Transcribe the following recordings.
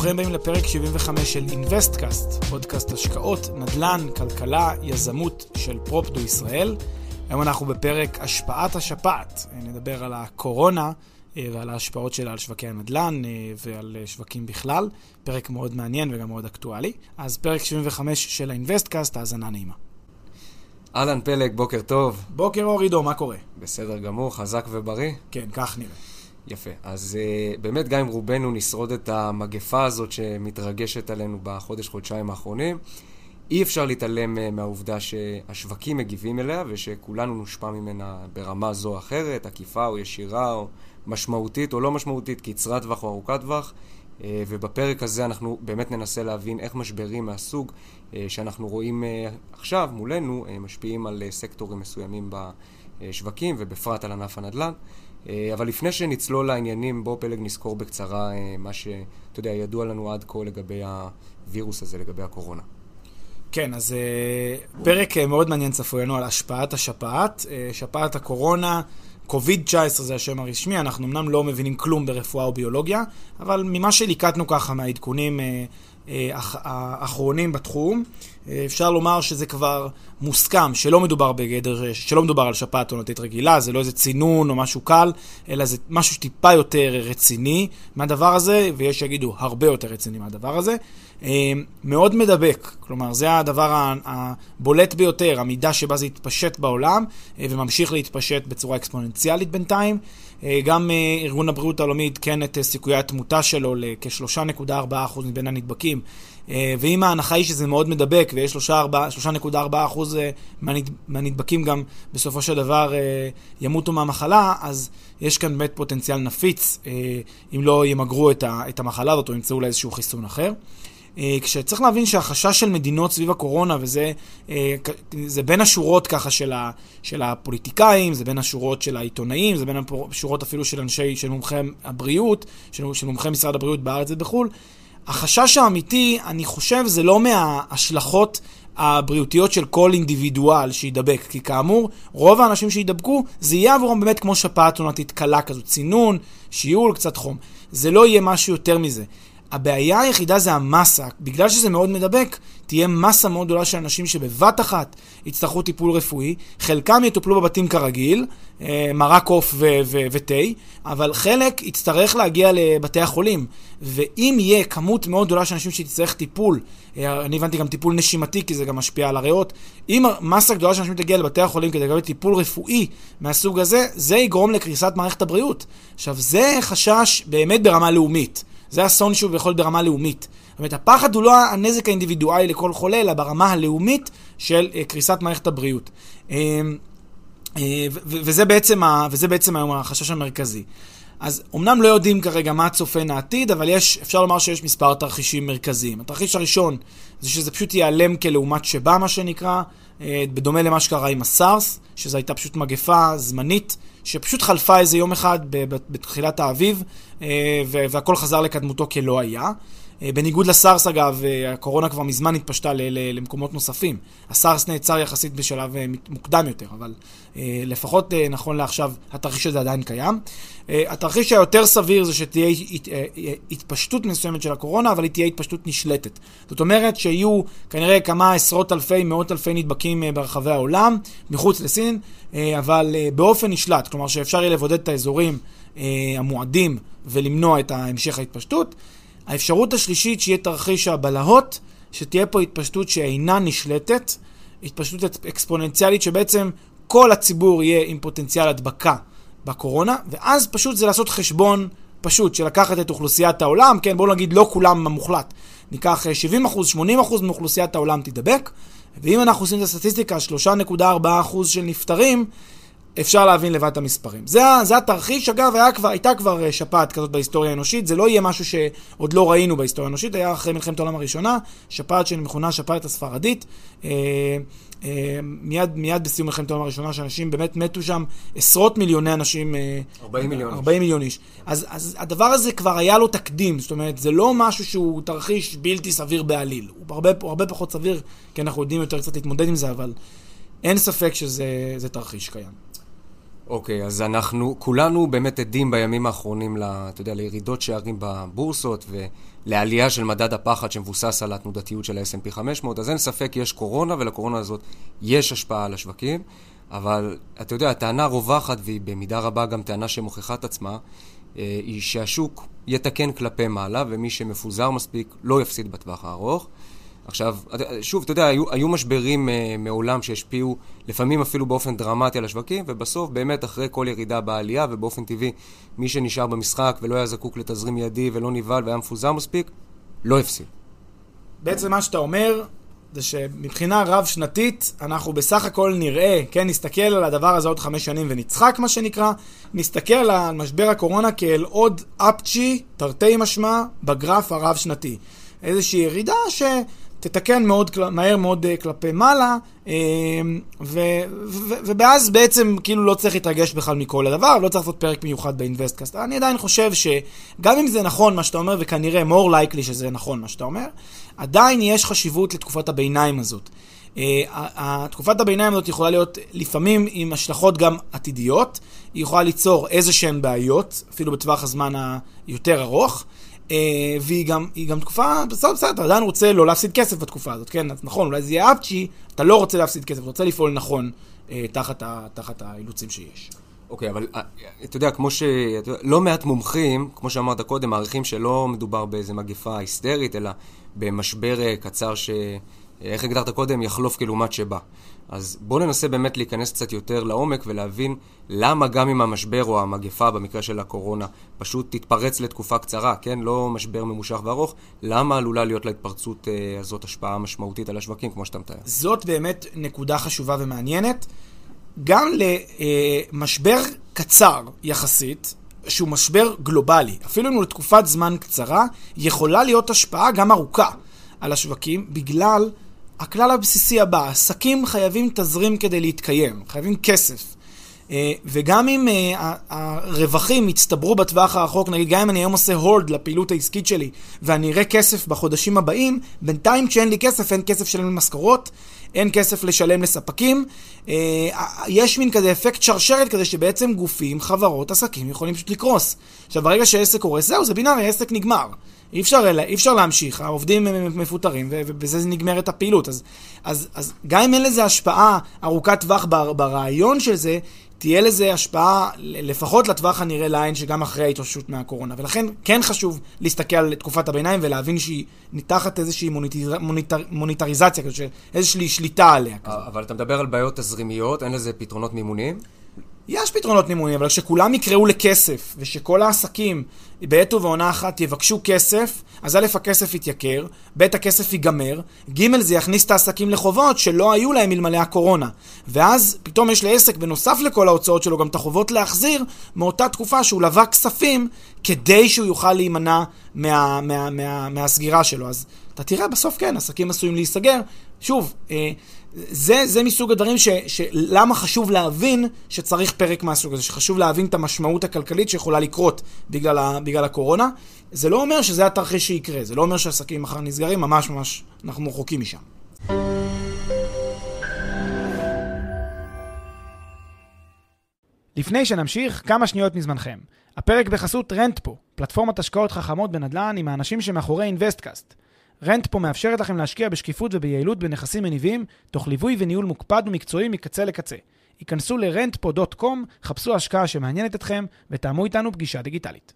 ברוכים הבאים לפרק 75 של אינוויסטקאסט, פודקאסט השקעות, נדל"ן, כלכלה, יזמות של פרופדו ישראל. היום אנחנו בפרק השפעת השפעת. נדבר על הקורונה אה, ועל ההשפעות שלה על שווקי הנדל"ן אה, ועל אה, שווקים בכלל. פרק מאוד מעניין וגם מאוד אקטואלי. אז פרק 75 של האינוויסטקאסט, האזנה נעימה. אהלן פלג, בוקר טוב. בוקר אור עידו, מה קורה? בסדר גמור, חזק ובריא. כן, כך נראה. יפה. אז אה, באמת, גם אם רובנו נשרוד את המגפה הזאת שמתרגשת עלינו בחודש-חודשיים האחרונים, אי אפשר להתעלם uh, מהעובדה שהשווקים מגיבים אליה ושכולנו נושפע ממנה ברמה זו או אחרת, עקיפה או ישירה או משמעותית או לא משמעותית, קצרת טווח או ארוכת טווח. Uh, ובפרק הזה אנחנו באמת ננסה להבין איך משברים מהסוג שאנחנו רואים עכשיו מולנו משפיעים על סקטורים מסוימים בשווקים ובפרט על ענף הנדל"ן. אה, אבל לפני שנצלול לעניינים, בוא פלג נזכור בקצרה אה, מה שאתה יודע, ידוע לנו עד כה לגבי הווירוס הזה, לגבי הקורונה. כן, אז אה, פרק מאוד מעניין צפוי לנו על השפעת השפעת, שפעת הקורונה. קוביד-19 זה השם הרשמי, אנחנו אמנם לא מבינים כלום ברפואה או ביולוגיה, אבל ממה שליקטנו ככה מהעדכונים האחרונים בתחום, אפשר לומר שזה כבר מוסכם שלא מדובר בגדר, שלא מדובר על שפעת עונתית רגילה, זה לא איזה צינון או משהו קל, אלא זה משהו שטיפה יותר רציני מהדבר הזה, ויש שיגידו הרבה יותר רציני מהדבר הזה. אה, מאוד מדבק, כלומר זה הדבר הבולט ביותר, המידה שבה זה התפשט בעולם, אה, וממשיך להתפשט בצורה אקספוננציאלית בינתיים. אה, גם ארגון הבריאות העולמי עדכן את סיכויי התמותה שלו לכ-3.4% מבין הנדבקים אה, ואם ההנחה היא שזה מאוד מדבק, ויש 3.4% אה, מהנדבקים גם בסופו של דבר אה, ימותו מהמחלה, אז יש כאן באמת פוטנציאל נפיץ, אם לא ימגרו את המחלה הזאת או ימצאו לה איזשהו חיסון אחר. כשצריך להבין שהחשש של מדינות סביב הקורונה, וזה זה בין השורות ככה של, ה, של הפוליטיקאים, זה בין השורות של העיתונאים, זה בין השורות אפילו של אנשי, של מומחי הבריאות, של, של מומחי משרד הבריאות בארץ ובחו"ל, החשש האמיתי, אני חושב, זה לא מההשלכות הבריאותיות של כל אינדיבידואל שידבק, כי כאמור, רוב האנשים שידבקו, זה יהיה עבורם באמת כמו שפעת עונתית קלה כזאת, צינון, שיעול, קצת חום. זה לא יהיה משהו יותר מזה. הבעיה היחידה זה המסה. בגלל שזה מאוד מדבק, תהיה מסה מאוד גדולה של אנשים שבבת אחת יצטרכו טיפול רפואי, חלקם יטופלו בבתים כרגיל, אה, מרק עוף ותה, אבל חלק יצטרך להגיע לבתי החולים. ואם יהיה כמות מאוד גדולה של אנשים שתצטרך טיפול, אה, אני הבנתי גם טיפול נשימתי, כי זה גם משפיע על הריאות, אם מסה גדולה של אנשים תגיע לבתי החולים כדי לקבל טיפול רפואי מהסוג הזה, זה יגרום לקריסת מערכת הבריאות. עכשיו, זה חשש באמת ברמה לאומית. זה אסון שהוא יכול ברמה לאומית. זאת אומרת, הפחד הוא לא הנזק האינדיבידואלי לכל חולה, אלא ברמה הלאומית של uh, קריסת מערכת הבריאות. Uh, uh, וזה בעצם, ה, וזה בעצם היום החשש המרכזי. אז אמנם לא יודעים כרגע מה צופן העתיד, אבל יש, אפשר לומר שיש מספר תרחישים מרכזיים. התרחיש הראשון זה שזה פשוט ייעלם כלעומת שבא, מה שנקרא, בדומה למה שקרה עם הסארס, שזו הייתה פשוט מגפה זמנית, שפשוט חלפה איזה יום אחד בתחילת האביב, והכל חזר לקדמותו כלא היה. אה, בניגוד לסארס אגב, אה, הקורונה כבר מזמן התפשטה למקומות נוספים. הסארס נעצר יחסית בשלב אה, מוקדם יותר, אבל לפחות נכון לעכשיו התרחיש הזה עדיין קיים. התרחיש היותר סביר זה שתהיה התפשטות מסוימת של הקורונה, אבל היא תהיה התפשטות נשלטת. זאת אומרת שיהיו כנראה כמה עשרות אלפי, מאות אלפי נדבקים ברחבי העולם, מחוץ לסין, אבל באופן נשלט, כלומר שאפשר יהיה לבודד את האזורים המועדים ולמנוע את המשך ההתפשטות. האפשרות השלישית שיהיה תרחיש הבלהות, שתהיה פה התפשטות שאינה נשלטת, התפשטות אקספוננציאלית שבעצם כל הציבור יהיה עם פוטנציאל הדבקה בקורונה, ואז פשוט זה לעשות חשבון פשוט של לקחת את אוכלוסיית העולם, כן, בואו נגיד לא כולם המוחלט. ניקח 70 אחוז, 80 אחוז מאוכלוסיית העולם תידבק, ואם אנחנו עושים את הסטטיסטיקה, 3.4 אחוז של נפטרים, אפשר להבין לבד את המספרים. זה, זה התרחיש, אגב, היה כבר, הייתה כבר אה, שפעת כזאת בהיסטוריה האנושית, זה לא יהיה משהו שעוד לא ראינו בהיסטוריה האנושית, היה אחרי מלחמת העולם הראשונה, שפעת שמכונה שפעת הספרדית. אה, אה, מיד, מיד בסיום מלחמת העולם הראשונה, שאנשים באמת מתו שם, עשרות מיליוני אנשים. 40 מיליון. 40 מיליון איש. אז, אז הדבר הזה כבר היה לו תקדים, זאת אומרת, זה לא משהו שהוא תרחיש בלתי סביר בעליל. הוא הרבה, הוא הרבה פחות סביר, כי אנחנו יודעים יותר קצת להתמודד עם זה, אבל אין ספק שזה תרחיש קיים. אוקיי, okay, אז אנחנו כולנו באמת עדים בימים האחרונים, ל, אתה יודע, לירידות שערים בבורסות ולעלייה של מדד הפחד שמבוסס על התנודתיות של ה-S&P 500, אז אין ספק, יש קורונה, ולקורונה הזאת יש השפעה על השווקים, אבל אתה יודע, הטענה הרווחת, והיא במידה רבה גם טענה שמוכיחה את עצמה, אה, היא שהשוק יתקן כלפי מעלה, ומי שמפוזר מספיק לא יפסיד בטווח הארוך. עכשיו, שוב, אתה יודע, היו, היו משברים uh, מעולם שהשפיעו לפעמים אפילו באופן דרמטי על השווקים, ובסוף באמת אחרי כל ירידה בעלייה, ובאופן טבעי, מי שנשאר במשחק ולא היה זקוק לתזרים מיידי ולא נבהל והיה מפוזר מספיק, לא הפסיד. בעצם מה שאתה אומר, זה שמבחינה רב-שנתית, אנחנו בסך הכל נראה, כן, נסתכל על הדבר הזה עוד חמש שנים ונצחק, מה שנקרא, נסתכל על משבר הקורונה כאל עוד אפצ'י, תרתי משמע, בגרף הרב-שנתי. איזושהי ירידה ש... תתקן מאוד, מהר מאוד אה, כלפי מעלה, אה, ואז בעצם כאילו לא צריך להתרגש בכלל מכל הדבר, לא צריך לעשות פרק מיוחד באינבסטקאסט. אני עדיין חושב שגם אם זה נכון מה שאתה אומר, וכנראה more likely שזה נכון מה שאתה אומר, עדיין יש חשיבות לתקופת הביניים הזאת. אה, תקופת הביניים הזאת יכולה להיות לפעמים עם השלכות גם עתידיות, היא יכולה ליצור איזה שהן בעיות, אפילו בטווח הזמן היותר ארוך. אה, והיא גם, גם תקופה, בסדר, בסדר, אתה עדיין רוצה לא להפסיד כסף בתקופה הזאת, כן? אז נכון, אולי זה יהיה אפצ'י, אתה לא רוצה להפסיד כסף, אתה רוצה לפעול נכון אה, תחת, ה, תחת האילוצים שיש. אוקיי, okay, אבל אה, אתה יודע, כמו ש... לא מעט מומחים, כמו שאמרת קודם, מעריכים שלא מדובר באיזה מגפה היסטרית, אלא במשבר קצר ש... איך הגדרת קודם? יחלוף כלעומת שבא. אז בואו ננסה באמת להיכנס קצת יותר לעומק ולהבין למה גם אם המשבר או המגפה, במקרה של הקורונה, פשוט תתפרץ לתקופה קצרה, כן? לא משבר ממושך וארוך, למה עלולה להיות להתפרצות אה, הזאת השפעה משמעותית על השווקים, כמו שאתה מתאר? זאת באמת נקודה חשובה ומעניינת. גם למשבר קצר יחסית, שהוא משבר גלובלי, אפילו אם הוא לתקופת זמן קצרה, יכולה להיות השפעה גם ארוכה על השווקים, בגלל הכלל הבסיסי הבא, עסקים חייבים תזרים כדי להתקיים, חייבים כסף. אה, וגם אם אה, הרווחים יצטברו בטווח הרחוק, נגיד גם אם אני היום עושה הולד לפעילות העסקית שלי ואני אראה כסף בחודשים הבאים, בינתיים כשאין לי כסף אין כסף לשלם למשכורות, אין כסף לשלם לספקים. אה, יש מין כזה אפקט שרשרת כזה שבעצם גופים, חברות, עסקים יכולים פשוט לקרוס. עכשיו ברגע שעסק קורס, זהו, זה בינארי, העסק נגמר. אי אפשר, אי אפשר להמשיך, העובדים מפוטרים, ובזה נגמרת הפעילות. אז, אז, אז גם אם אין לזה השפעה ארוכת טווח ברעיון של זה, תהיה לזה השפעה לפחות לטווח הנראה לעין, שגם אחרי ההתאוששות מהקורונה. ולכן כן חשוב להסתכל על תקופת הביניים ולהבין שהיא תחת איזושהי מוניטר, מוניטר, מוניטריזציה, איזושהי שליטה עליה. אבל אתה מדבר על בעיות תזרימיות, אין לזה פתרונות מימוניים? יש פתרונות מימוניים, אבל כשכולם יקראו לכסף, ושכל העסקים בעת ובעונה אחת יבקשו כסף, אז א', הכסף יתייקר, ב', הכסף ייגמר, ג', זה יכניס את העסקים לחובות שלא היו להם אלמלא הקורונה. ואז פתאום יש לעסק, בנוסף לכל ההוצאות שלו, גם את החובות להחזיר מאותה תקופה שהוא לווה כספים, כדי שהוא יוכל להימנע מה, מה, מה, מהסגירה שלו. אז אתה תראה, בסוף כן, עסקים עשויים להיסגר. שוב, אה, זה, זה מסוג הדברים ש, שלמה חשוב להבין שצריך פרק מהסוג הזה, שחשוב להבין את המשמעות הכלכלית שיכולה לקרות בגלל, ה, בגלל הקורונה. זה לא אומר שזה התרחיש שיקרה, זה לא אומר שעסקים מחר נסגרים, ממש ממש אנחנו רחוקים משם. לפני שנמשיך, כמה שניות מזמנכם. הפרק בחסות רנטפו, פלטפורמת השקעות חכמות בנדל"ן עם האנשים שמאחורי אינוויסטקאסט. רנטפו מאפשרת לכם להשקיע בשקיפות וביעילות בנכסים מניבים, תוך ליווי וניהול מוקפד ומקצועי מקצה לקצה. היכנסו ל-rentpo.com, חפשו השקעה שמעניינת אתכם, ותאמו איתנו פגישה דיגיטלית.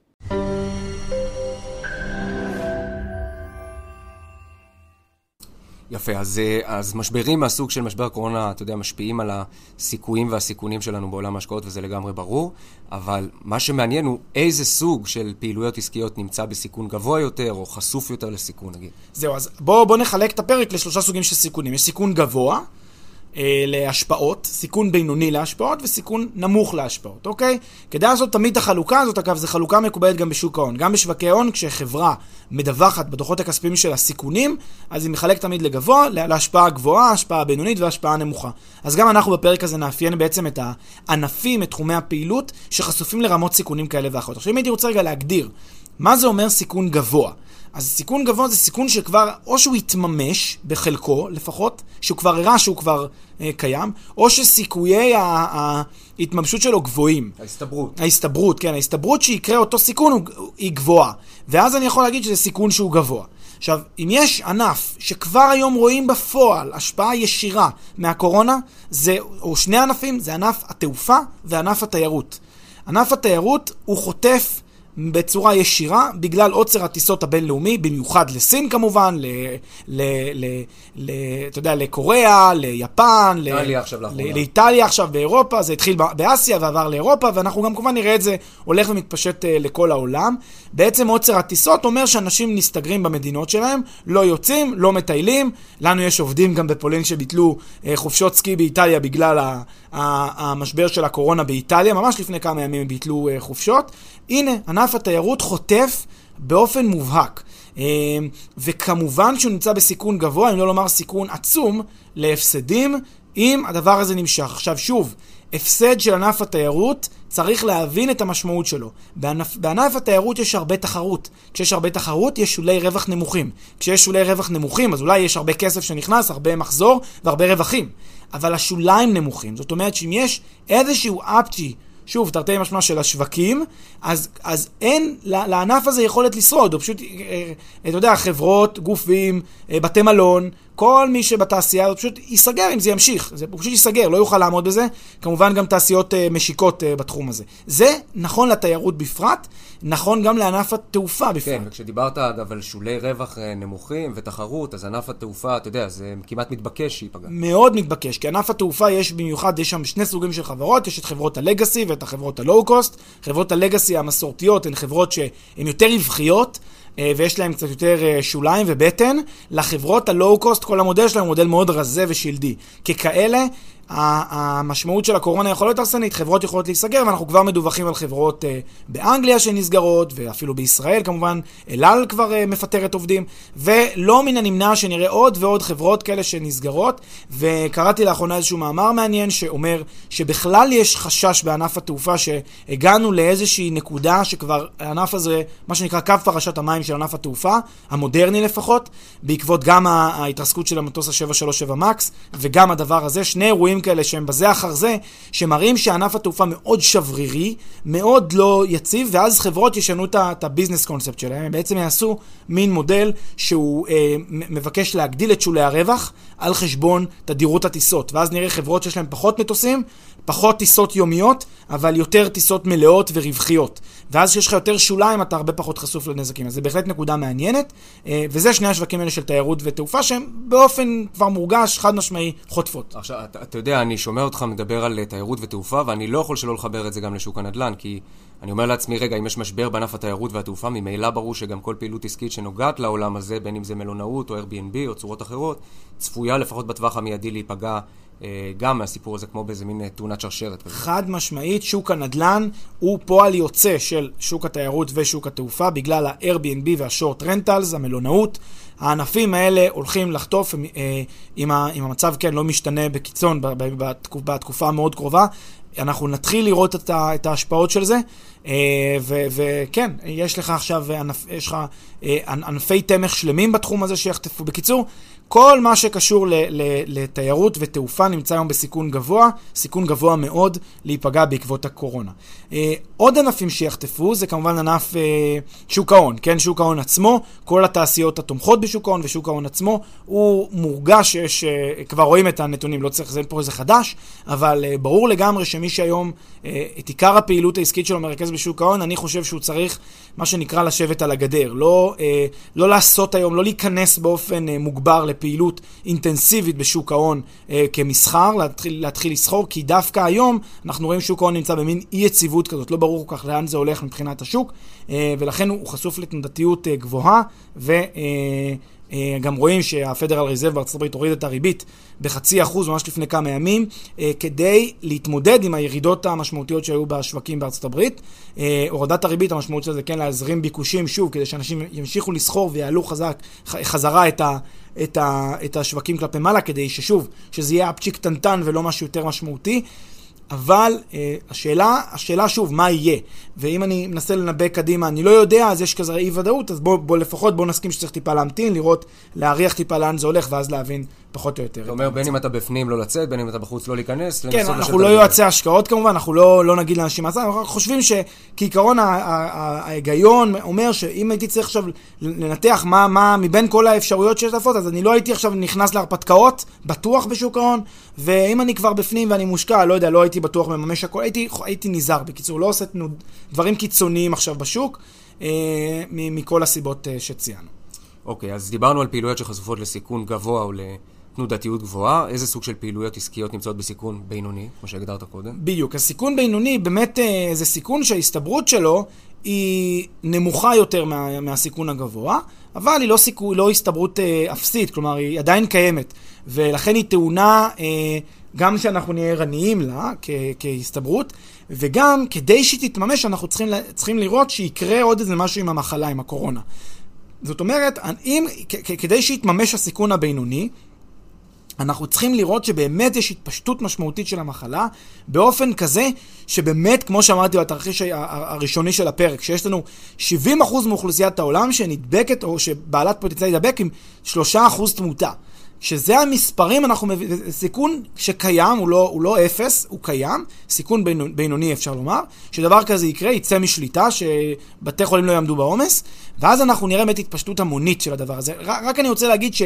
יפה, אז, אה, אז משברים מהסוג של משבר הקורונה, אתה יודע, משפיעים על הסיכויים והסיכונים שלנו בעולם ההשקעות, וזה לגמרי ברור, אבל מה שמעניין הוא איזה סוג של פעילויות עסקיות נמצא בסיכון גבוה יותר, או חשוף יותר לסיכון, נגיד. זהו, אז בואו בוא נחלק את הפרק לשלושה סוגים של סיכונים. יש סיכון גבוה, אה, להשפעות, סיכון בינוני להשפעות וסיכון נמוך להשפעות, אוקיי? כדאי לעשות תמיד את החלוקה הזאת, אגב, זו חלוקה מקובלת גם בשוק ההון. גם בשווקי הון, כשחברה מדווחת בדוחות הכספיים של הסיכונים, אז היא מחלקת תמיד לגבוה, להשפעה גבוהה, השפעה בינונית והשפעה נמוכה. אז גם אנחנו בפרק הזה נאפיין בעצם את הענפים, את תחומי הפעילות, שחשופים לרמות סיכונים כאלה ואחרות. עכשיו, אם הייתי רוצה רגע להגדיר, מה זה אומר סיכון גבוה? אז סיכון גבוה זה סיכון שכבר, או שהוא יתממש, בחלקו לפחות, שהוא כבר הראה שהוא כבר אה, קיים, או שסיכויי ההתממשות שלו גבוהים. ההסתברות. ההסתברות, כן, ההסתברות שיקרה אותו סיכון היא גבוהה. ואז אני יכול להגיד שזה סיכון שהוא גבוה. עכשיו, אם יש ענף שכבר היום רואים בפועל השפעה ישירה מהקורונה, זה, או שני ענפים, זה ענף התעופה וענף התיירות. ענף התיירות הוא חוטף בצורה ישירה בגלל עוצר הטיסות הבינלאומי, במיוחד לסין כמובן, ל... ל, ל, ל אתה יודע, לקוריאה, ליפן, ל, ל, לאיטליה עכשיו באירופה, זה התחיל באסיה ועבר לאירופה, ואנחנו גם כמובן נראה את זה הולך ומתפשט uh, לכל העולם. בעצם עוצר הטיסות אומר שאנשים נסתגרים במדינות שלהם, לא יוצאים, לא מטיילים. לנו יש עובדים גם בפולין שביטלו uh, חופשות סקי באיטליה בגלל ה... המשבר של הקורונה באיטליה, ממש לפני כמה ימים הם ביטלו uh, חופשות. הנה, ענף התיירות חוטף באופן מובהק. Uh, וכמובן שהוא נמצא בסיכון גבוה, אם לא לומר סיכון עצום, להפסדים, אם הדבר הזה נמשך. עכשיו שוב, הפסד של ענף התיירות, צריך להבין את המשמעות שלו. בענף, בענף התיירות יש הרבה תחרות. כשיש הרבה תחרות, יש שולי רווח נמוכים. כשיש שולי רווח נמוכים, אז אולי יש הרבה כסף שנכנס, הרבה מחזור והרבה רווחים. אבל השוליים נמוכים. זאת אומרת שאם יש איזשהו אפצ'י שוב, תרתי משמע של השווקים, אז, אז אין לענף הזה יכולת לשרוד, או פשוט, אה, אה, אתה יודע, חברות, גופים, אה, בתי מלון, כל מי שבתעשייה הזאת פשוט ייסגר אם זה ימשיך, זה פשוט ייסגר, לא יוכל לעמוד בזה, כמובן גם תעשיות משיקות בתחום הזה. זה נכון לתיירות בפרט, נכון גם לענף התעופה בפרט. כן, וכשדיברת אגב על שולי רווח נמוכים ותחרות, אז ענף התעופה, אתה יודע, זה כמעט מתבקש שייפגע. מאוד מתבקש, כי ענף התעופה יש במיוחד, יש שם שני סוגים של חברות, יש את חברות הלגאסי ואת החברות הלואו-קוסט. חברות הלגאסי המסורתיות הן חברות שהן יותר רווחיות. אה, ויש להן קצת יותר אה, שוליים ובטן. לחברות הלואו-קוסט, כל המודל שלהם הוא מודל מאוד רזה ושלדי. ככאלה, המשמעות של הקורונה יכולה להיות הרסנית, חברות יכולות להיסגר, ואנחנו כבר מדווחים על חברות uh, באנגליה שנסגרות, ואפילו בישראל כמובן, אלעל כבר uh, מפטרת עובדים, ולא מן הנמנע שנראה עוד ועוד חברות כאלה שנסגרות, וקראתי לאחרונה איזשהו מאמר מעניין שאומר שבכלל יש חשש בענף התעופה שהגענו לאיזושהי נקודה שכבר הענף הזה, מה שנקרא קו פרשת המים של ענף התעופה, המודרני לפחות, בעקבות גם ההתרסקות של המטוס ה-737 מקס, וגם הדבר הזה, שני אירועים אירועים כאלה שהם בזה אחר זה, שמראים שענף התעופה מאוד שברירי, מאוד לא יציב, ואז חברות ישנו את הביזנס קונספט שלהם, הם בעצם יעשו מין מודל שהוא אה, מבקש להגדיל את שולי הרווח על חשבון תדירות הטיסות, ואז נראה חברות שיש להן פחות מטוסים, פחות טיסות יומיות, אבל יותר טיסות מלאות ורווחיות. ואז כשיש לך יותר שוליים, אתה הרבה פחות חשוף לנזקים. אז זה בהחלט נקודה מעניינת, אה, וזה שני השווקים האלה של תיירות ותעופה, שהם באופן כבר מורגש, חד משמעי, חוטפות. עכשיו, אתה, אתה יודע, אני שומע אותך מדבר על תיירות ותעופה, ואני לא יכול שלא לחבר את זה גם לשוק הנדל"ן, כי אני אומר לעצמי, רגע, אם יש משבר בענף התיירות והתעופה, ממילא ברור שגם כל פעילות עסקית שנוגעת לעולם הזה, בין אם זה מלונאות או Airbnb או צורות אחרות, צפויה לפחות בטווח המיידי להיפגע אה, גם מהסיפור הזה, כמו באיזה מין אה, תאונת שרשרת. חד משמעית, שוק הנדל"ן הוא פועל יוצא של שוק התיירות ושוק התעופה, בגלל ה-Airbnb וה-short rentals, המלונאות. הענפים האלה הולכים לחטוף, אה, אם המצב כן לא משתנה בקיצון בתקופה המאוד קרובה, אנחנו נתחיל לראות את ההשפעות של זה. וכן, יש לך עכשיו, יש לך ענפי תמך שלמים בתחום הזה שיחטפו. בקיצור, כל מה שקשור לתיירות ותעופה נמצא היום בסיכון גבוה, סיכון גבוה מאוד להיפגע בעקבות הקורונה. אה, עוד ענפים שיחטפו זה כמובן ענף אה, שוק ההון, כן? שוק ההון עצמו, כל התעשיות התומכות בשוק ההון ושוק ההון עצמו, הוא מורגש שיש, אה, כבר רואים את הנתונים, לא צריך, זה פה איזה חדש, אבל ברור לגמרי שמי שהיום את עיקר הפעילות העסקית שלו מרכז בשוק ההון, אני חושב שהוא צריך, מה שנקרא, לשבת על הגדר. לא, לא לעשות היום, לא להיכנס באופן מוגבר לפעילות אינטנסיבית בשוק ההון אה, כמסחר, להתחיל, להתחיל לסחור, כי דווקא היום אנחנו רואים שוק ההון נמצא במין אי-יציבות כזאת, לא ברור כל כך לאן זה הולך מבחינת השוק, אה, ולכן הוא חשוף לתנודתיות אה, גבוהה, ו... אה, גם רואים שהפדרל ריזרב בארצות הברית הוריד את הריבית בחצי אחוז ממש לפני כמה ימים, אה, כדי להתמודד עם הירידות המשמעותיות שהיו בשווקים בארצות הברית. אה, הורדת הריבית, המשמעות של זה כן להזרים ביקושים שוב, כדי שאנשים ימשיכו לסחור ויעלו חזק, חזרה את, ה, את, ה, את השווקים כלפי מעלה, כדי ששוב, שזה יהיה אפצ'יק קטנטן ולא משהו יותר משמעותי. אבל אה, השאלה, השאלה שוב, מה יהיה? ואם אני מנסה לנבא קדימה, אני לא יודע, אז יש כזה אי ודאות, אז בוא, בוא לפחות בוא נסכים שצריך טיפה להמתין, לראות, להריח טיפה לאן זה הולך, ואז להבין פחות או יותר. אתה אומר, בין אם אתה בפנים לא לצאת, בין אם אתה בחוץ לא להיכנס, כן, אנחנו לא יועצי השקעות כמובן, אנחנו לא, לא נגיד לאנשים מה זה, אנחנו חושבים שכעיקרון ההיגיון אומר שאם הייתי צריך עכשיו לנתח מה, מה מבין כל האפשרויות שיש לפות, אז אני לא הייתי עכשיו נכנס להרפתקאות, בטוח בשוק ההון, ואם אני כבר בפנים ואני מושקע, לא יודע, לא הייתי בטוח מממש הכל, הייתי, הייתי נזהר, בקיצור, לא עושה דברים קיצוניים עכשיו בשוק, אה, מכל הסיבות אה, שציינו. אוקיי, אז דיברנו על פעילויות שחשופות לסיכון גבוה או לתנודתיות גבוהה. איזה סוג של פעילויות עסקיות נמצאות בסיכון בינוני, כמו שהגדרת קודם? בדיוק. הסיכון בינוני באמת אה, זה סיכון שההסתברות שלו היא נמוכה יותר מה, מהסיכון הגבוה, אבל היא לא, סיכו, לא הסתברות אה, אפסית, כלומר היא עדיין קיימת, ולכן היא טעונה אה, גם שאנחנו נהיה ערניים לה כ, כהסתברות, וגם כדי שהיא תתממש אנחנו צריכים, צריכים לראות שיקרה עוד איזה משהו עם המחלה, עם הקורונה. זאת אומרת, אם, כדי שיתממש הסיכון הבינוני, אנחנו צריכים לראות שבאמת יש התפשטות משמעותית של המחלה, באופן כזה שבאמת, כמו שאמרתי בתרחיש הראשוני של הפרק, שיש לנו 70% מאוכלוסיית העולם שנדבקת או שבעלת פוטנציאל להידבק עם 3% תמותה. שזה המספרים, אנחנו מבינים, סיכון שקיים, הוא לא, הוא לא אפס, הוא קיים, סיכון בינוני אפשר לומר, שדבר כזה יקרה, יצא משליטה, שבתי חולים לא יעמדו בעומס, ואז אנחנו נראה באמת התפשטות המונית של הדבר הזה. רק אני רוצה להגיד ש...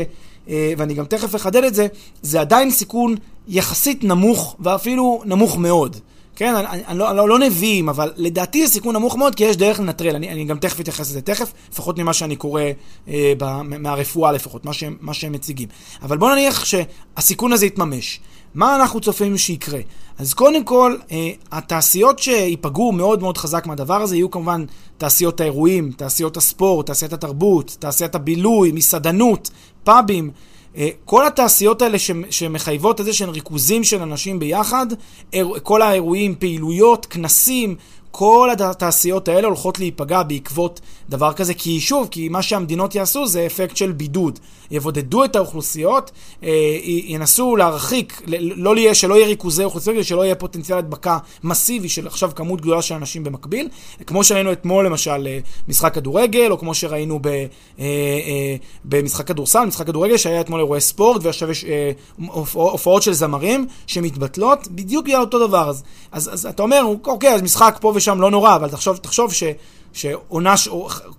אה, ואני גם תכף אחדד את זה, זה עדיין סיכון יחסית נמוך, ואפילו נמוך מאוד. כן, אני, אני, לא, לא, לא נביאים, אבל לדעתי זה סיכון נמוך מאוד, כי יש דרך לנטרל. אני, אני גם תכף אתייחס לזה תכף, לפחות ממה שאני קורא אה, ב, מהרפואה לפחות, מה שהם, מה שהם מציגים. אבל בואו נניח שהסיכון הזה יתממש. מה אנחנו צופים שיקרה? אז קודם כל, אה, התעשיות שייפגעו מאוד מאוד חזק מהדבר הזה יהיו כמובן תעשיות האירועים, תעשיות הספורט, תעשיית התרבות, תעשיית הבילוי, מסעדנות, פאבים. אה, כל התעשיות האלה שמחייבות איזה שהם ריכוזים של אנשים ביחד, כל האירועים, פעילויות, כנסים, כל התעשיות האלה הולכות להיפגע בעקבות דבר כזה, כי שוב, כי מה שהמדינות יעשו זה אפקט של בידוד. יבודדו את האוכלוסיות, אה, ינסו להרחיק, לא יהיה, שלא יהיה ריכוזי אוכלוסיות, כדי שלא יהיה פוטנציאל הדבקה מסיבי של עכשיו כמות גדולה של אנשים במקביל, כמו שראינו אתמול למשל אה, משחק כדורגל, או כמו שראינו ב, אה, במשחק כדורסל, משחק כדורגל שהיה אתמול אירועי ספורט, ועכשיו יש הופעות של זמרים שמתבטלות, בדיוק בגלל אותו דבר. אז, אז, אז אתה אומר, אוקיי, אז משחק פה ושם לא נורא, אבל תחשוב, תחשוב ש... שעונה,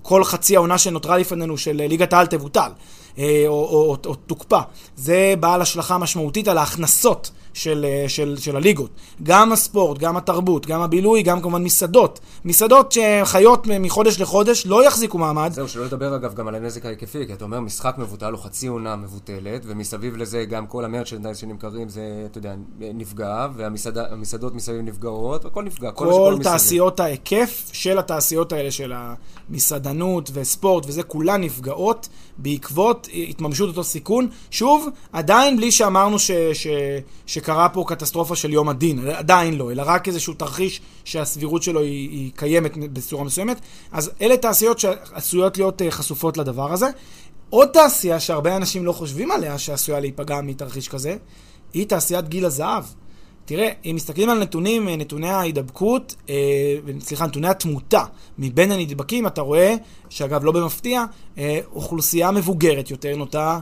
כל חצי העונה שנותרה לפנינו של ליגת העל תבוטל. אה, או, או, או, או תוקפא. זה בעל השלכה משמעותית על ההכנסות של, אה, של, של הליגות. גם הספורט, גם התרבות, גם הבילוי, גם כמובן מסעדות. מסעדות שחיות מחודש לחודש לא יחזיקו מעמד. זהו, שלא לדבר אגב גם על הנזק ההיקפי, כי אתה אומר משחק מבוטל או חצי עונה מבוטלת, ומסביב לזה גם כל המרצ'נדייז שנמכרים זה, אתה יודע, נפגע, והמסעדות מסביב נפגעות, הכל נפגע. כל, כל תעשיות ההיקף של התעשיות האלה, של המסעדנות וספורט וזה, כולן נפגעות בעקבות התממשות אותו סיכון. שוב, עדיין בלי שאמרנו ש, ש, שקרה פה קטסטרופה של יום הדין, עדיין לא, אלא רק איזשהו תרחיש שהסבירות שלו היא, היא קיימת בצורה מסוימת. אז אלה תעשיות שעשויות להיות אה, חשופות לדבר הזה. עוד תעשייה שהרבה אנשים לא חושבים עליה שעשויה להיפגע מתרחיש כזה, היא תעשיית גיל הזהב. תראה, אם מסתכלים על נתונים, אה, נתוני ההידבקות, אה, סליחה, נתוני התמותה מבין הנדבקים, אתה רואה, שאגב, לא במפתיע, אה, אוכלוסייה מבוגרת יותר נוטה,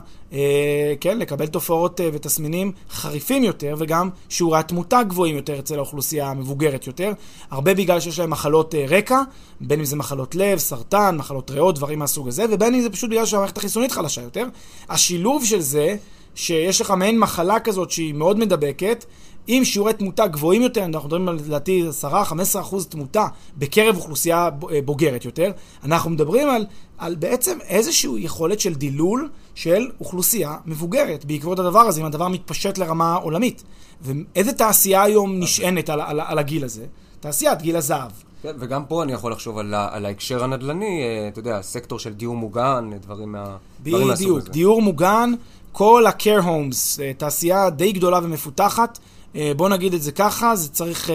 כן, לקבל תופעות ותסמינים חריפים יותר, וגם שיעורי התמותה גבוהים יותר אצל האוכלוסייה המבוגרת יותר, הרבה בגלל שיש להם מחלות רקע, בין אם זה מחלות לב, סרטן, מחלות ריאות, דברים מהסוג הזה, ובין אם זה פשוט בגלל שהמערכת החיסונית חלשה יותר. השילוב של זה, שיש לך מעין מחלה כזאת שהיא מאוד מדבקת, עם שיעורי תמותה גבוהים יותר, אנחנו מדברים על לדעתי 10-15% תמותה בקרב אוכלוסייה אה, בוגרת יותר, אנחנו מדברים על, על בעצם איזושהי יכולת של דילול של אוכלוסייה מבוגרת בעקבות הדבר הזה, אם הדבר מתפשט לרמה עולמית. ואיזה תעשייה היום נשענת על, על, על הגיל הזה? תעשיית גיל הזהב. כן, וגם פה אני יכול לחשוב על, על ההקשר הנדל"ני, אה, אתה יודע, סקטור של דיור מוגן, דברים, מה, דברים מהסוג הזה. בדיוק, דיור מוגן, כל ה-care homes, אה, תעשייה די גדולה ומפותחת. אה, בוא נגיד את זה ככה, זה צריך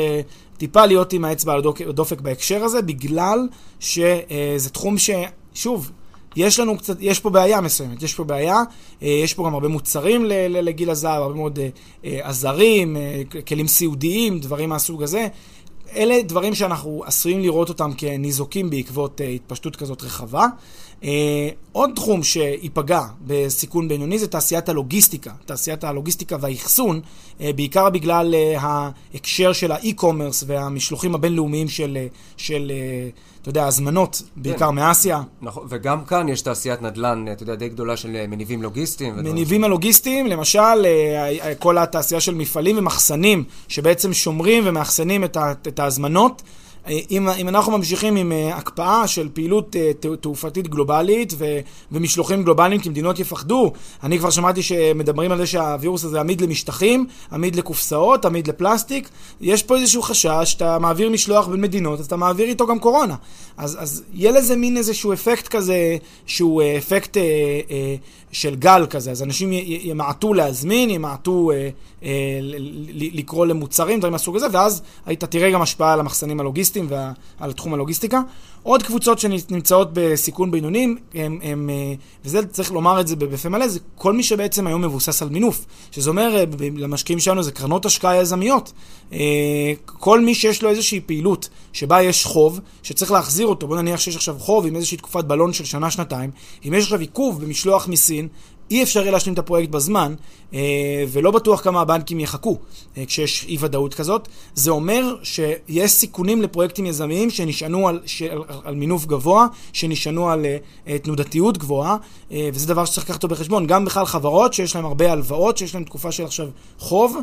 טיפה להיות עם האצבע על הדופק בהקשר הזה, בגלל שזה תחום ש... שוב, יש לנו קצת, יש פה בעיה מסוימת, יש פה בעיה, יש פה גם הרבה מוצרים לגיל הזהב, הרבה מאוד עזרים, כלים סיעודיים, דברים מהסוג הזה. אלה דברים שאנחנו עשויים לראות אותם כניזוקים בעקבות התפשטות כזאת רחבה. Uh, עוד תחום שייפגע בסיכון בינוני זה תעשיית הלוגיסטיקה, תעשיית הלוגיסטיקה והאחסון, uh, בעיקר בגלל uh, ההקשר של האי-קומרס והמשלוחים הבינלאומיים של, uh, של uh, אתה יודע, הזמנות, בעיקר כן. מאסיה. נכון, וגם כאן יש תעשיית נדל"ן, אתה יודע, די גדולה של מניבים לוגיסטיים. מניבים הלוגיסטיים, למשל, כל התעשייה של מפעלים ומחסנים, שבעצם שומרים ומאחסנים את ההזמנות. אם, אם אנחנו ממשיכים עם uh, הקפאה של פעילות uh, תעופתית גלובלית ו, ומשלוחים גלובליים כי מדינות יפחדו, אני כבר שמעתי שמדברים על זה שהווירוס הזה עמיד למשטחים, עמיד לקופסאות, עמיד לפלסטיק. יש פה איזשהו חשש שאתה מעביר משלוח בין מדינות, אז אתה מעביר איתו גם קורונה. אז, אז יהיה לזה מין איזשהו אפקט כזה, שהוא uh, אפקט... Uh, uh, של גל כזה, אז אנשים ימעטו להזמין, ימעטו אה, אה, לקרוא למוצרים, דברים מהסוג הזה, ואז אתה תראה גם השפעה על המחסנים הלוגיסטיים ועל תחום הלוגיסטיקה. עוד קבוצות שנמצאות בסיכון בינונים, הם, הם, אה, וזה צריך לומר את זה בפה מלא, זה כל מי שבעצם היום מבוסס על מינוף. שזה אומר, אה, למשקיעים שלנו זה קרנות השקעה יזמיות. אה, כל מי שיש לו איזושהי פעילות שבה יש חוב, שצריך להחזיר אותו, בוא נניח שיש עכשיו חוב עם איזושהי תקופת בלון של שנה-שנתיים, אם יש עכשיו עיכוב במשלוח מסין, אי אפשר יהיה להשלים את הפרויקט בזמן, אה, ולא בטוח כמה הבנקים יחכו אה, כשיש אי ודאות כזאת. זה אומר שיש סיכונים לפרויקטים יזמיים שנשענו על, על, על מינוף גבוה, שנשענו על אה, תנודתיות גבוהה, וזה דבר שצריך לקחת אותו בחשבון. גם בכלל חברות שיש להן הרבה הלוואות, שיש להן תקופה של עכשיו חוב.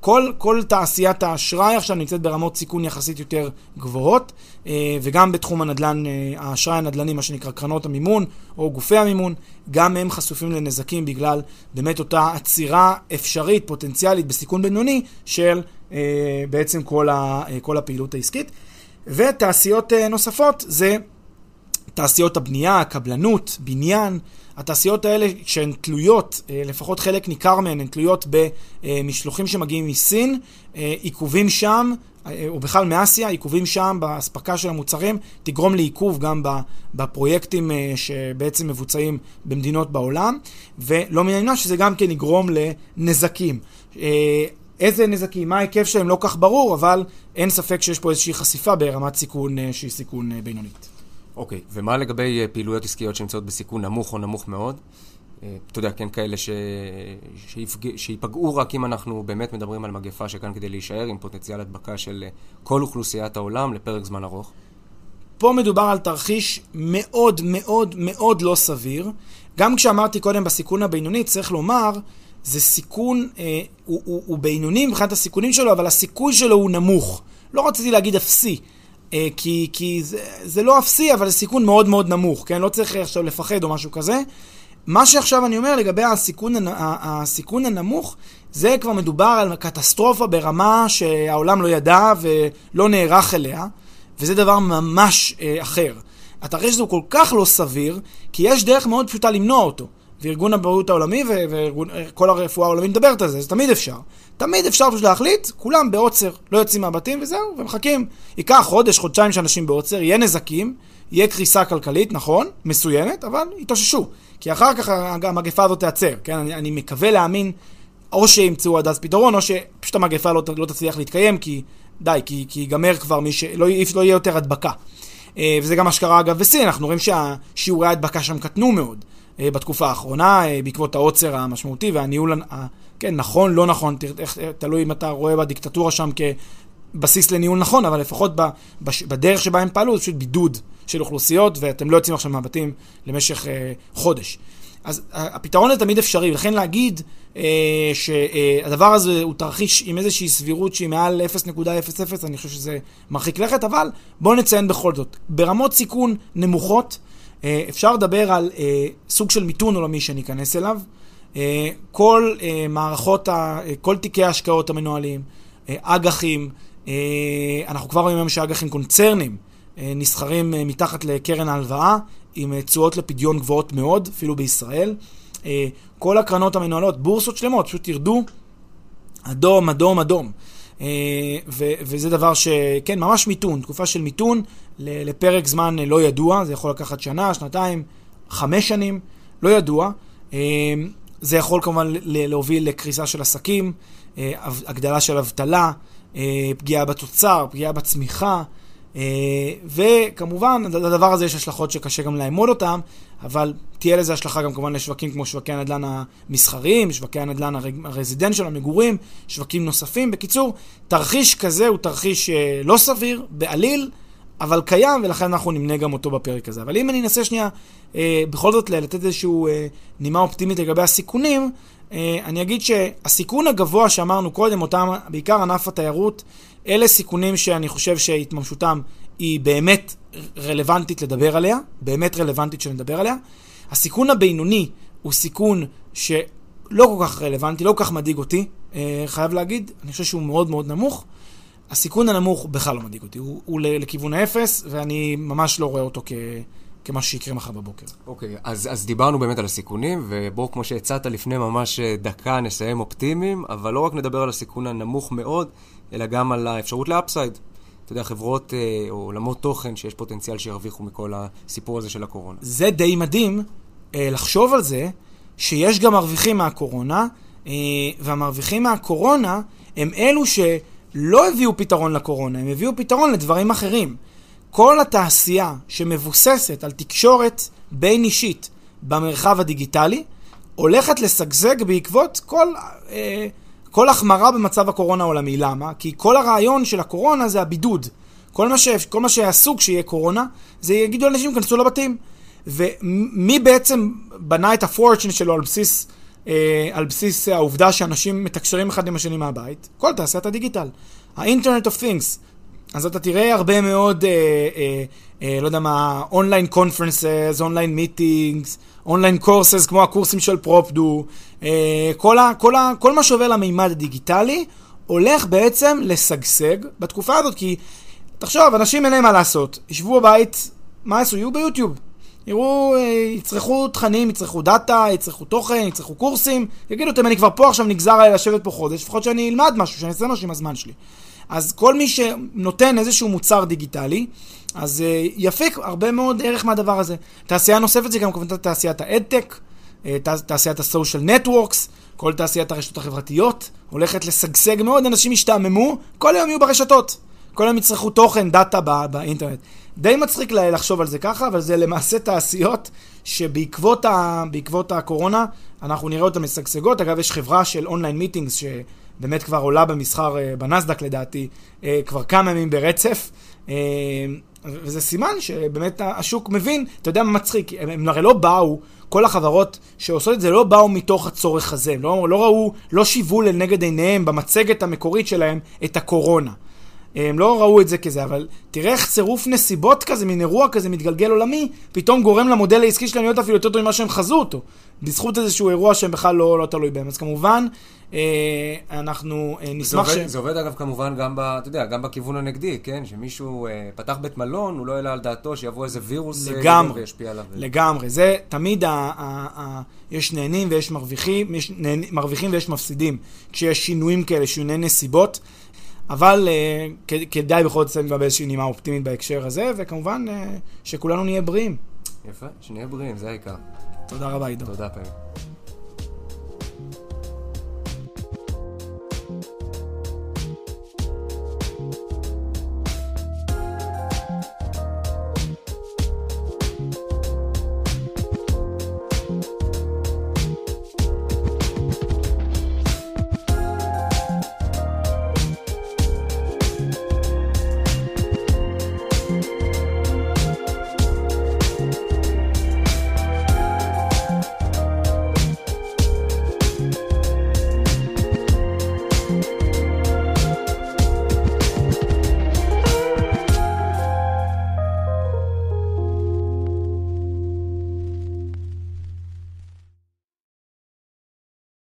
כל, כל תעשיית האשראי עכשיו נמצאת ברמות סיכון יחסית יותר גבוהות, אה, וגם בתחום הנדל"ן, אה, האשראי הנדל"ני, מה שנקרא קרנות המימון או גופי המימון, גם הם חשופים לנזקים בגלל באמת אותה עצירה אפשרית, פוטנציאלית, בסיכון בינוני של אה, בעצם כל, ה, כל הפעילות העסקית. ותעשיות נוספות זה תעשיות הבנייה, הקבלנות, בניין, התעשיות האלה, שהן תלויות, אה, לפחות חלק ניכר מהן, הן תלויות במשלוחים שמגיעים מסין, אה, עיכובים שם, אה, או בכלל מאסיה, עיכובים שם באספקה של המוצרים, תגרום לעיכוב גם בפרויקטים שבעצם מבוצעים במדינות בעולם, ולא מן העניין שזה גם כן יגרום לנזקים. איזה נזקים, מה ההיקף שלהם לא כך ברור, אבל אין ספק שיש פה איזושהי חשיפה ברמת סיכון שהיא סיכון בינונית. אוקיי, okay, ומה לגבי אה, פעילויות עסקיות שנמצאות בסיכון נמוך או נמוך מאוד? אה, אתה יודע, כן, כאלה ש... שיפג... שיפגעו רק אם אנחנו באמת מדברים על מגפה שכאן כדי להישאר עם פוטנציאל הדבקה של אה, כל אוכלוסיית העולם לפרק זמן ארוך. פה מדובר על תרחיש מאוד מאוד מאוד לא סביר. גם כשאמרתי קודם בסיכון הבינוני, צריך לומר, זה סיכון, אה, הוא, הוא, הוא בינוני מבחינת הסיכונים שלו, אבל הסיכוי שלו הוא נמוך. לא רציתי להגיד אפסי. אה, כי, כי זה, זה לא אפסי, אבל זה סיכון מאוד מאוד נמוך, כן? לא צריך עכשיו לפחד או משהו כזה. מה שעכשיו אני אומר לגבי הסיכון, הסיכון הנמוך, זה כבר מדובר על קטסטרופה ברמה שהעולם לא ידע ולא נערך אליה, וזה דבר ממש אה, אחר. התרחיש הזה הוא כל כך לא סביר, כי יש דרך מאוד פשוטה למנוע אותו. וארגון הבריאות העולמי וכל הרפואה העולמית מדברת על זה, זה תמיד אפשר. תמיד אפשר פשוט להחליט, כולם בעוצר, לא יוצאים מהבתים וזהו, ומחכים. ייקח חודש, חודשיים שאנשים בעוצר, יהיה נזקים, יהיה קריסה כלכלית, נכון, מסוימת, אבל יתאוששו. כי אחר כך המגפה הזאת תיעצר, כן? אני, אני מקווה להאמין, או שימצאו עד אז פתרון, או שפשוט המגפה לא, לא תצליח להתקיים, כי די, כי, ייגמר כבר מי ש... לא, לא יהיה יותר הדבקה. אה, וזה גם מה שקרה אגב בסין, אנחנו רואים שהשיעורי ההדבקה שם קטנו מאוד. אה, בתקופה האחרונה, אה, בעקבות העוצר המשמעותי והניהול, כן, נכון, לא נכון, תלוי אם אתה רואה בדיקטטורה שם כבסיס לניהול נכון, אבל לפחות בדרך שבה הם פעלו, זה פשוט בידוד של אוכלוסיות, ואתם לא יוצאים עכשיו מהבתים למשך אה, חודש. אז הפתרון הזה תמיד אפשרי, ולכן להגיד אה, שהדבר הזה הוא תרחיש עם איזושהי סבירות שהיא מעל 0.00, אני חושב שזה מרחיק לכת, אבל בואו נציין בכל זאת, ברמות סיכון נמוכות, אה, אפשר לדבר על אה, סוג של מיתון עולמי שניכנס אליו. אה, כל אה, מערכות, אה, כל תיקי ההשקעות המנוהלים, אה, אג"חים, אה, אנחנו כבר רואים היום שאג"חים קונצרנים אה, נסחרים אה, מתחת לקרן ההלוואה, עם אה, תשואות לפדיון גבוהות מאוד, אפילו בישראל. אה, כל הקרנות המנוהלות, בורסות שלמות, פשוט ירדו אדום, אדום, אדום. אה, וזה דבר שכן, ממש מיתון, תקופה של מיתון לפרק זמן לא ידוע, זה יכול לקחת שנה, שנתיים, חמש שנים, לא ידוע. זה יכול כמובן להוביל לקריסה של עסקים, הגדלה של אבטלה, פגיעה בתוצר, פגיעה בצמיחה. אה, וכמובן, לדבר הזה יש השלכות שקשה גם לאמוד אותן, אבל תהיה לזה השלכה גם כמובן לשווקים כמו שווקי הנדל"ן המסחריים, שווקי הנדל"ן הרזידנט המגורים, שווקים נוספים. בקיצור, תרחיש כזה הוא תרחיש אה, לא סביר, בעליל, אבל קיים, ולכן אנחנו נמנה גם אותו בפרק הזה. אבל אם אני אנסה שנייה, אה, בכל זאת לתת איזושהי נימה אופטימית לגבי הסיכונים, אני אגיד שהסיכון הגבוה שאמרנו קודם, אותם, בעיקר ענף התיירות, אלה סיכונים שאני חושב שהתממשותם היא באמת רלוונטית לדבר עליה, באמת רלוונטית שנדבר עליה. הסיכון הבינוני הוא סיכון שלא כל כך רלוונטי, לא כל כך מדאיג אותי, אה, חייב להגיד, אני חושב שהוא מאוד מאוד נמוך. הסיכון הנמוך בכלל לא מדאיג אותי, הוא, הוא לכיוון האפס, ואני ממש לא רואה אותו כ... כמה שיקרה מחר בבוקר. אוקיי, okay, אז, אז דיברנו באמת על הסיכונים, ובואו, כמו שהצעת לפני ממש דקה, נסיים אופטימיים, אבל לא רק נדבר על הסיכון הנמוך מאוד, אלא גם על האפשרות לאפסייד. אתה יודע, חברות אה, או עולמות תוכן שיש פוטנציאל שירוויחו מכל הסיפור הזה של הקורונה. זה די מדהים אה, לחשוב על זה, שיש גם מרוויחים מהקורונה, אה, והמרוויחים מהקורונה הם אלו שלא הביאו פתרון לקורונה, הם הביאו פתרון לדברים אחרים. כל התעשייה שמבוססת על תקשורת בין אישית במרחב הדיגיטלי, הולכת לשגשג בעקבות כל, אה, כל החמרה במצב הקורונה העולמי. למה? כי כל הרעיון של הקורונה זה הבידוד. כל מה, ש, כל מה שיעשו כשיהיה קורונה, זה יגידו לאנשים, כנסו לבתים. ומי בעצם בנה את הפורצ'ן שלו על בסיס, אה, על בסיס העובדה שאנשים מתקשרים אחד עם השני מהבית? כל תעשיית הדיגיטל. ה internet of things. אז אתה תראה הרבה מאוד, אה, אה, אה, לא יודע מה, online conferences, online meetings, online courses, כמו הקורסים של פרופדו, אה, כל, ה, כל, ה, כל מה שעובר למימד הדיגיטלי, הולך בעצם לשגשג בתקופה הזאת, כי תחשוב, אנשים אין להם מה לעשות, ישבו בבית, מה יעשו? יהיו ביוטיוב. יראו, אה, יצרכו תכנים, יצרכו data, יצרכו תוכן, יצרכו קורסים, יגידו, אתם, אני כבר פה עכשיו נגזר עליי לשבת פה חודש, לפחות שאני אלמד משהו, שאני אעשה משהו עם הזמן שלי. אז כל מי שנותן איזשהו מוצר דיגיטלי, אז אה, יפיק הרבה מאוד ערך מהדבר הזה. תעשייה נוספת זה גם כמובן תעשיית ה edtech, אה, תעשיית ה social networks, כל תעשיית הרשתות החברתיות, הולכת לשגשג מאוד, אנשים ישתעממו, כל היום יהיו ברשתות. כל היום יצרכו תוכן, data בא, באינטרנט. די מצחיק לחשוב על זה ככה, אבל זה למעשה תעשיות שבעקבות ה, הקורונה אנחנו נראה אותן משגשגות. אגב, יש חברה של online meetings שבאמת כבר עולה במסחר אה, בנסדק לדעתי, אה, כבר כמה ימים ברצף. אה, וזה סימן שבאמת השוק מבין, אתה יודע מה מצחיק, הם, הם הרי לא באו, כל החברות שעושות את זה לא באו מתוך הצורך הזה, הם לא, לא ראו, לא שיוו לנגד עיניהם במצגת המקורית שלהם את הקורונה. הם לא ראו את זה כזה, אבל תראה איך צירוף נסיבות כזה, מין אירוע כזה מתגלגל עולמי, פתאום גורם למודל העסקי שלהם להיות אפילו יותר טוב ממה שהם חזו אותו. בזכות איזשהו אירוע שהם בכלל לא, לא תלוי בהם. אז כמובן, אה, אנחנו אה, נשמח זה עובד, ש... זה עובד אגב כמובן גם, ב, אתה יודע, גם בכיוון הנגדי, כן? שמישהו אה, פתח בית מלון, הוא לא העלה על דעתו שיבוא איזה וירוס אה, לגמרי, וישפיע עליו. לגמרי. זה תמיד, ה, ה, ה, יש נהנים ויש מרוויחים, יש נהנים, מרוויחים ויש מפסידים. כשיש שינויים כאלה, שינויי נסיבות. אבל uh, כדאי בכל זאת לצאת באיזושהי נימה אופטימית בהקשר הזה, וכמובן uh, שכולנו נהיה בריאים. יפה, שנהיה בריאים, זה העיקר. תודה רבה, עידו. תודה, פמי.